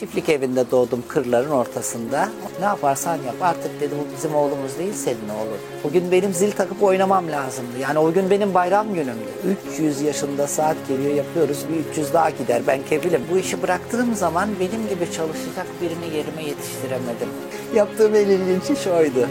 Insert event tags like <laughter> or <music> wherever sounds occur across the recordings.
Çiftlik evinde doğdum kırların ortasında. Ne yaparsan yap artık dedi bu bizim oğlumuz değil senin oğlun. O gün benim zil takıp oynamam lazımdı. Yani o gün benim bayram günümdü. 300 yaşında saat geliyor yapıyoruz bir 300 daha gider ben kefilim. Bu işi bıraktığım zaman benim gibi çalışacak birini yerime yetiştiremedim. Yaptığım en ilginç iş oydu.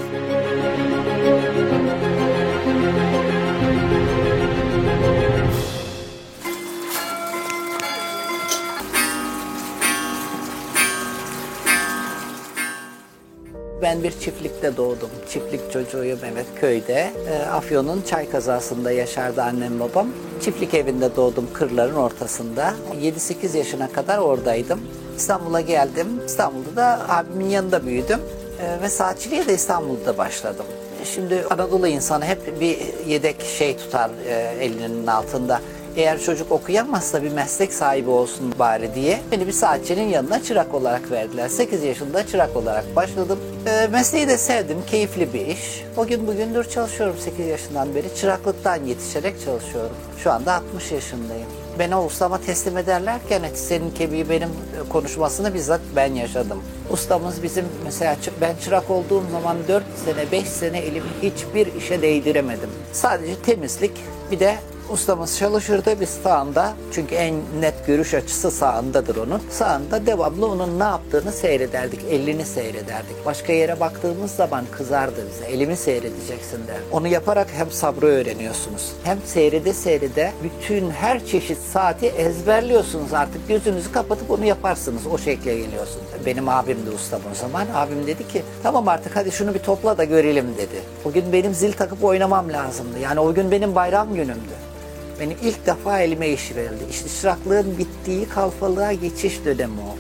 Ben bir çiftlikte doğdum. Çiftlik çocuğuyum evet köyde. E, Afyon'un çay kazasında yaşardı annem babam. Çiftlik evinde doğdum kırların ortasında. 7-8 yaşına kadar oradaydım. İstanbul'a geldim. İstanbul'da da abimin yanında büyüdüm. E, ve saatçiliğe de İstanbul'da başladım. Şimdi Anadolu insanı hep bir yedek şey tutar e, elinin altında eğer çocuk okuyamazsa bir meslek sahibi olsun bari diye beni bir saatçinin yanına çırak olarak verdiler. 8 yaşında çırak olarak başladım. E, mesleği de sevdim, keyifli bir iş. O gün bugündür çalışıyorum 8 yaşından beri. Çıraklıktan yetişerek çalışıyorum. Şu anda 60 yaşındayım. Beni o ustama teslim ederlerken senin kemiği benim konuşmasını bizzat ben yaşadım. Ustamız bizim mesela ben çırak olduğum zaman 4 sene 5 sene elimi hiçbir işe değdiremedim. Sadece temizlik bir de Ustamız çalışırdı biz sağında çünkü en net görüş açısı sağındadır onun. Sağında devamlı onun ne yaptığını seyrederdik, elini seyrederdik. Başka yere baktığımız zaman kızardı bize. Elimi seyredeceksin der. Onu yaparak hem sabrı öğreniyorsunuz. Hem seyrede seyrede bütün her çeşit saati ezberliyorsunuz artık. Gözünüzü kapatıp onu yaparsınız. O şekle geliyorsunuz. Benim abim de ustam o zaman. Abim dedi ki tamam artık hadi şunu bir topla da görelim dedi. O gün benim zil takıp oynamam lazımdı. Yani o gün benim bayram günümdü. Benim ilk defa elime iş verildi. İşte çıraklığın bittiği kalfalığa geçiş dönemi o.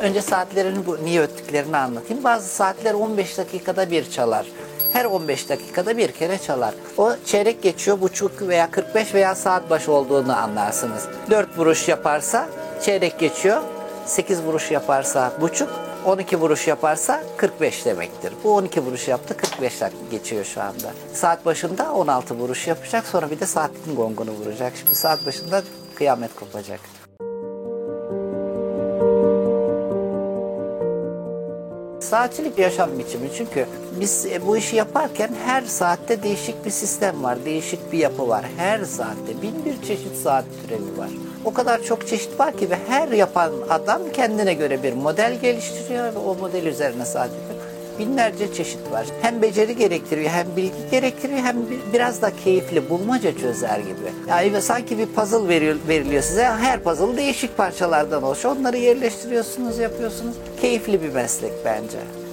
Önce saatlerini bu niye öttüklerini anlatayım. Bazı saatler 15 dakikada bir çalar. Her 15 dakikada bir kere çalar. O çeyrek geçiyor, buçuk veya 45 veya saat başı olduğunu anlarsınız. 4 vuruş yaparsa çeyrek geçiyor, 8 vuruş yaparsa buçuk, 12 vuruş yaparsa 45 demektir. Bu 12 vuruş yaptı 45 dakika geçiyor şu anda. Saat başında 16 vuruş yapacak sonra bir de saatin gongunu vuracak. Şimdi saat başında kıyamet kopacak. Saatçilik yaşam biçimi çünkü biz e, bu işi yaparken her saatte değişik bir sistem var, değişik bir yapı var. Her saatte bin bir çeşit saat türevi var. O kadar çok çeşit var ki ve her yapan adam kendine göre bir model geliştiriyor ve o model üzerine yapıyor. Binlerce çeşit var. Hem beceri gerektiriyor, hem bilgi gerektiriyor, hem biraz da keyifli, bulmaca çözer gibi. Yani sanki bir puzzle veriyor, veriliyor size. Her puzzle değişik parçalardan oluşuyor. Onları yerleştiriyorsunuz, yapıyorsunuz. Keyifli bir meslek bence.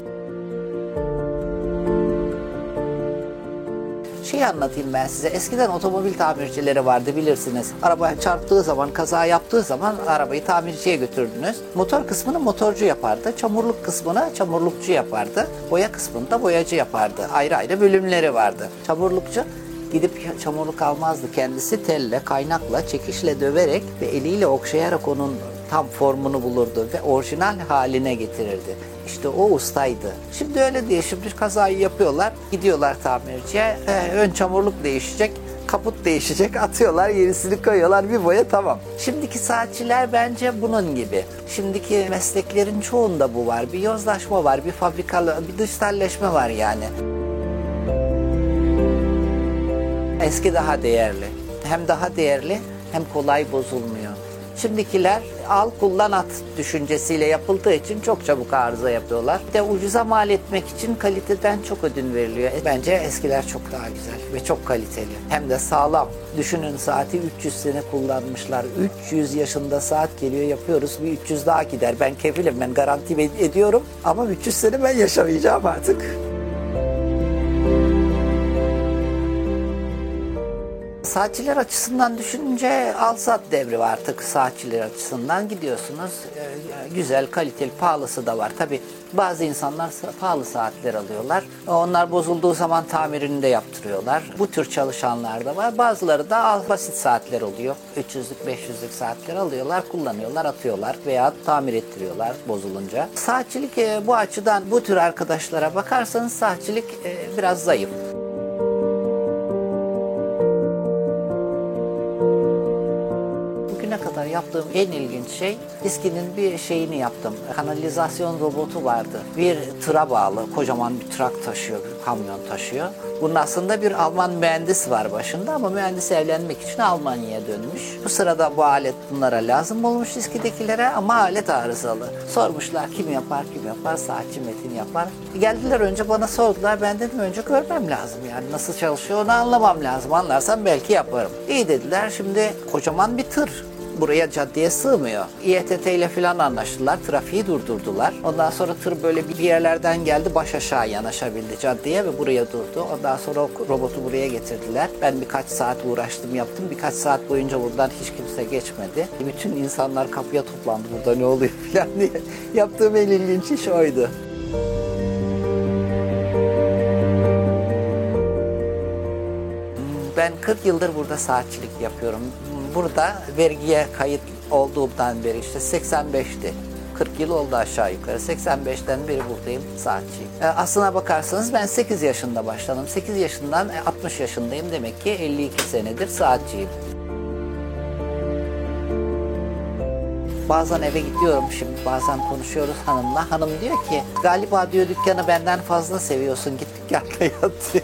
Şeyi anlatayım ben size. Eskiden otomobil tamircileri vardı bilirsiniz. Araba çarptığı zaman, kaza yaptığı zaman arabayı tamirciye götürdünüz. Motor kısmını motorcu yapardı. Çamurluk kısmını çamurlukçu yapardı. Boya kısmını da boyacı yapardı. Ayrı ayrı bölümleri vardı. Çamurlukçu gidip çamurluk almazdı. Kendisi telle, kaynakla, çekişle döverek ve eliyle okşayarak onun tam formunu bulurdu ve orijinal haline getirirdi. İşte o ustaydı. Şimdi öyle değil. Şimdi kazayı yapıyorlar. Gidiyorlar tamirciye. Ee, ön çamurluk değişecek kaput değişecek, atıyorlar, yenisini koyuyorlar, bir boya tamam. Şimdiki saatçiler bence bunun gibi. Şimdiki mesleklerin çoğunda bu var. Bir yozlaşma var, bir fabrikalı, bir dijitalleşme var yani. Eski daha değerli. Hem daha değerli hem kolay bozulmuyor. Şimdikiler al kullan at düşüncesiyle yapıldığı için çok çabuk arıza yapıyorlar. De ucuza mal etmek için kaliteden çok ödün veriliyor. Bence eskiler çok daha güzel ve çok kaliteli. Hem de sağlam. Düşünün saati 300 sene kullanmışlar. 300 yaşında saat geliyor yapıyoruz. Bir 300 daha gider. Ben kefilim ben garanti ediyorum. Ama 300 sene ben yaşamayacağım artık. Saatçiler açısından düşününce al sat devri var artık saatçiler açısından gidiyorsunuz. E, güzel, kaliteli, pahalısı da var. Tabi bazı insanlar pahalı saatler alıyorlar. Onlar bozulduğu zaman tamirini de yaptırıyorlar. Bu tür çalışanlar da var. Bazıları da basit saatler oluyor. 300'lük 500'lük saatler alıyorlar, kullanıyorlar, atıyorlar veya tamir ettiriyorlar bozulunca. Saatçilik e, bu açıdan bu tür arkadaşlara bakarsanız saatçilik e, biraz zayıf. Yaptığım en ilginç şey diskinin bir şeyini yaptım. Kanalizasyon robotu vardı. Bir tıra bağlı kocaman bir trak taşıyor, bir kamyon taşıyor. Bunun aslında bir Alman mühendis var başında ama mühendis evlenmek için Almanya'ya dönmüş. Bu sırada bu alet bunlara lazım olmuş diskidekilere ama alet arızalı. Sormuşlar kim yapar kim yapar saatçi Metin yapar. Geldiler önce bana sordular ben dedim önce görmem lazım yani nasıl çalışıyor onu anlamam lazım. Anlarsam belki yaparım. İyi dediler şimdi kocaman bir tır buraya caddeye sığmıyor. İETT ile falan anlaştılar. Trafiği durdurdular. Ondan sonra tır böyle bir yerlerden geldi. Baş aşağı yanaşabildi caddeye ve buraya durdu. Ondan sonra o robotu buraya getirdiler. Ben birkaç saat uğraştım yaptım. Birkaç saat boyunca buradan hiç kimse geçmedi. Bütün insanlar kapıya toplandı burada ne oluyor <laughs> falan diye. Yaptığım en ilginç iş oydu. Ben 40 yıldır burada saatçilik yapıyorum. Burada vergiye kayıt olduğumdan beri işte 85'ti. 40 yıl oldu aşağı yukarı. 85'ten beri buradayım saatçiyim. E, aslına bakarsanız ben 8 yaşında başladım. 8 yaşından 60 yaşındayım. Demek ki 52 senedir saatçiyim. Bazen eve gidiyorum şimdi bazen konuşuyoruz hanımla. Hanım diyor ki galiba diyor dükkanı benden fazla seviyorsun git dükkanda yat. <laughs>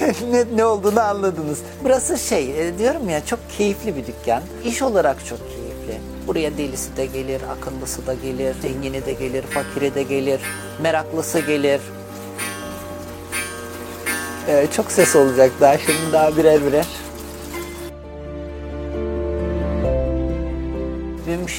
<laughs> ne, ne olduğunu anladınız. Burası şey e, diyorum ya çok keyifli bir dükkan. İş olarak çok keyifli. Buraya delisi de gelir, akıllısı da gelir, zengini de gelir, fakiri de gelir, meraklısı gelir. Ee, çok ses olacak daha şimdi daha birer birer.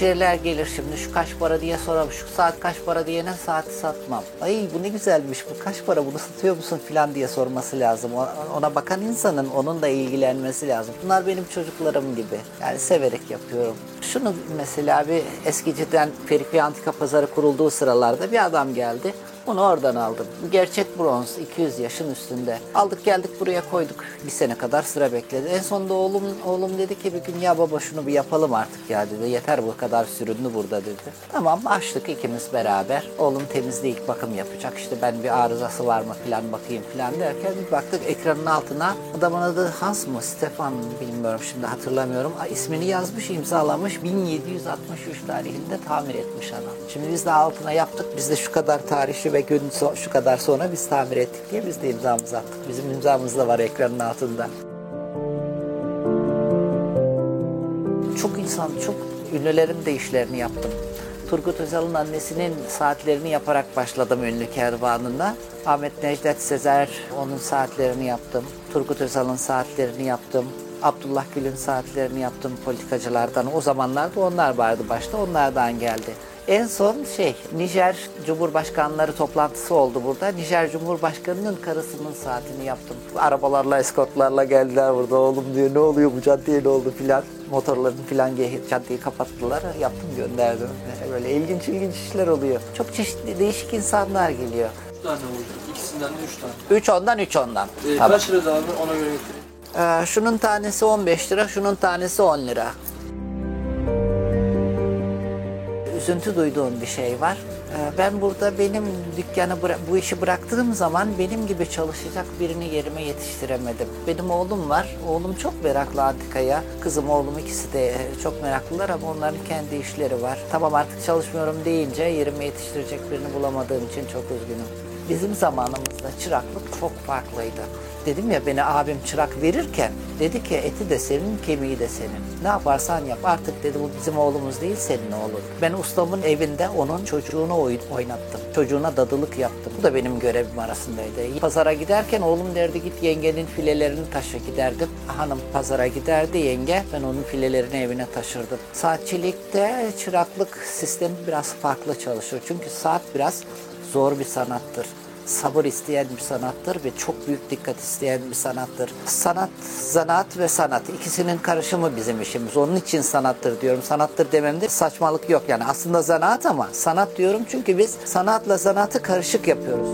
Müşteriler gelir şimdi şu kaç para diye sorar. Şu saat kaç para diyene saati satmam. Ay bu ne güzelmiş bu kaç para bunu satıyor musun filan diye sorması lazım. Ona bakan insanın onun da ilgilenmesi lazım. Bunlar benim çocuklarım gibi. Yani severek yapıyorum. Şunu mesela bir eskiciden Ferikli Antika Pazarı kurulduğu sıralarda bir adam geldi. Onu oradan aldım. Gerçek bronz, 200 yaşın üstünde. Aldık geldik buraya koyduk. Bir sene kadar sıra bekledi. En sonunda oğlum oğlum dedi ki bir gün ya baba şunu bir yapalım artık ya dedi. Yeter bu kadar sürünlü burada dedi. Tamam açtık ikimiz beraber. Oğlum temizleyip bakım yapacak. İşte ben bir arızası var mı falan bakayım falan derken bir baktık ekranın altına adamın adı Hans mı Stefan bilmiyorum şimdi hatırlamıyorum. ismini yazmış imzalamış 1763 tarihinde tamir etmiş adam. Şimdi biz de altına yaptık. Biz de şu kadar tarihli ve gün so- şu kadar sonra biz tamir ettik diye biz de imzamızı attık. Bizim imzamız da var ekranın altında. Çok insan, çok ünlülerin de işlerini yaptım. Turgut Özal'ın annesinin saatlerini yaparak başladım ünlü kervanına. Ahmet Necdet Sezer onun saatlerini yaptım. Turgut Özal'ın saatlerini yaptım. Abdullah Gül'ün saatlerini yaptım politikacılardan. O zamanlarda onlar vardı başta, onlardan geldi. En son şey, Nijer Cumhurbaşkanları toplantısı oldu burada. Nijer Cumhurbaşkanı'nın karısının saatini yaptım. Arabalarla, eskortlarla geldiler burada. Oğlum diyor ne oluyor bu caddeye ne oldu filan. Motorların filan caddeyi kapattılar. Yaptım gönderdim. Böyle ilginç ilginç işler oluyor. Çok çeşitli değişik insanlar geliyor. Üç tane oldu. İkisinden de üç tane. 3 ondan 3 ondan. Ee, Tamam. Kaç lira abi ona göre getireyim. Ee, şunun tanesi 15 lira, şunun tanesi 10 lira. Üzüntü duyduğum bir şey var. Ee, ben burada benim dükkanı bu işi bıraktığım zaman benim gibi çalışacak birini yerime yetiştiremedim. Benim oğlum var. Oğlum çok meraklı antikaya. Kızım oğlum ikisi de e, çok meraklılar ama onların kendi işleri var. Tamam artık çalışmıyorum deyince yerime yetiştirecek birini bulamadığım için çok üzgünüm. Bizim zamanımızda çıraklık çok farklıydı. Dedim ya beni abim çırak verirken dedi ki eti de senin, kemiği de senin. Ne yaparsan yap artık dedi bu bizim oğlumuz değil senin oğlun. Ben ustamın evinde onun çocuğunu oynattım. Çocuğuna dadılık yaptım. Bu da benim görevim arasındaydı. Pazara giderken oğlum derdi git yengenin filelerini taşı giderdim. Hanım pazara giderdi yenge ben onun filelerini evine taşırdım. Saatçilikte çıraklık sistemi biraz farklı çalışıyor. Çünkü saat biraz zor bir sanattır sabır isteyen bir sanattır ve çok büyük dikkat isteyen bir sanattır. Sanat, zanaat ve sanat ikisinin karışımı bizim işimiz. Onun için sanattır diyorum. Sanattır dememde saçmalık yok yani. Aslında zanaat ama sanat diyorum çünkü biz sanatla zanaatı karışık yapıyoruz.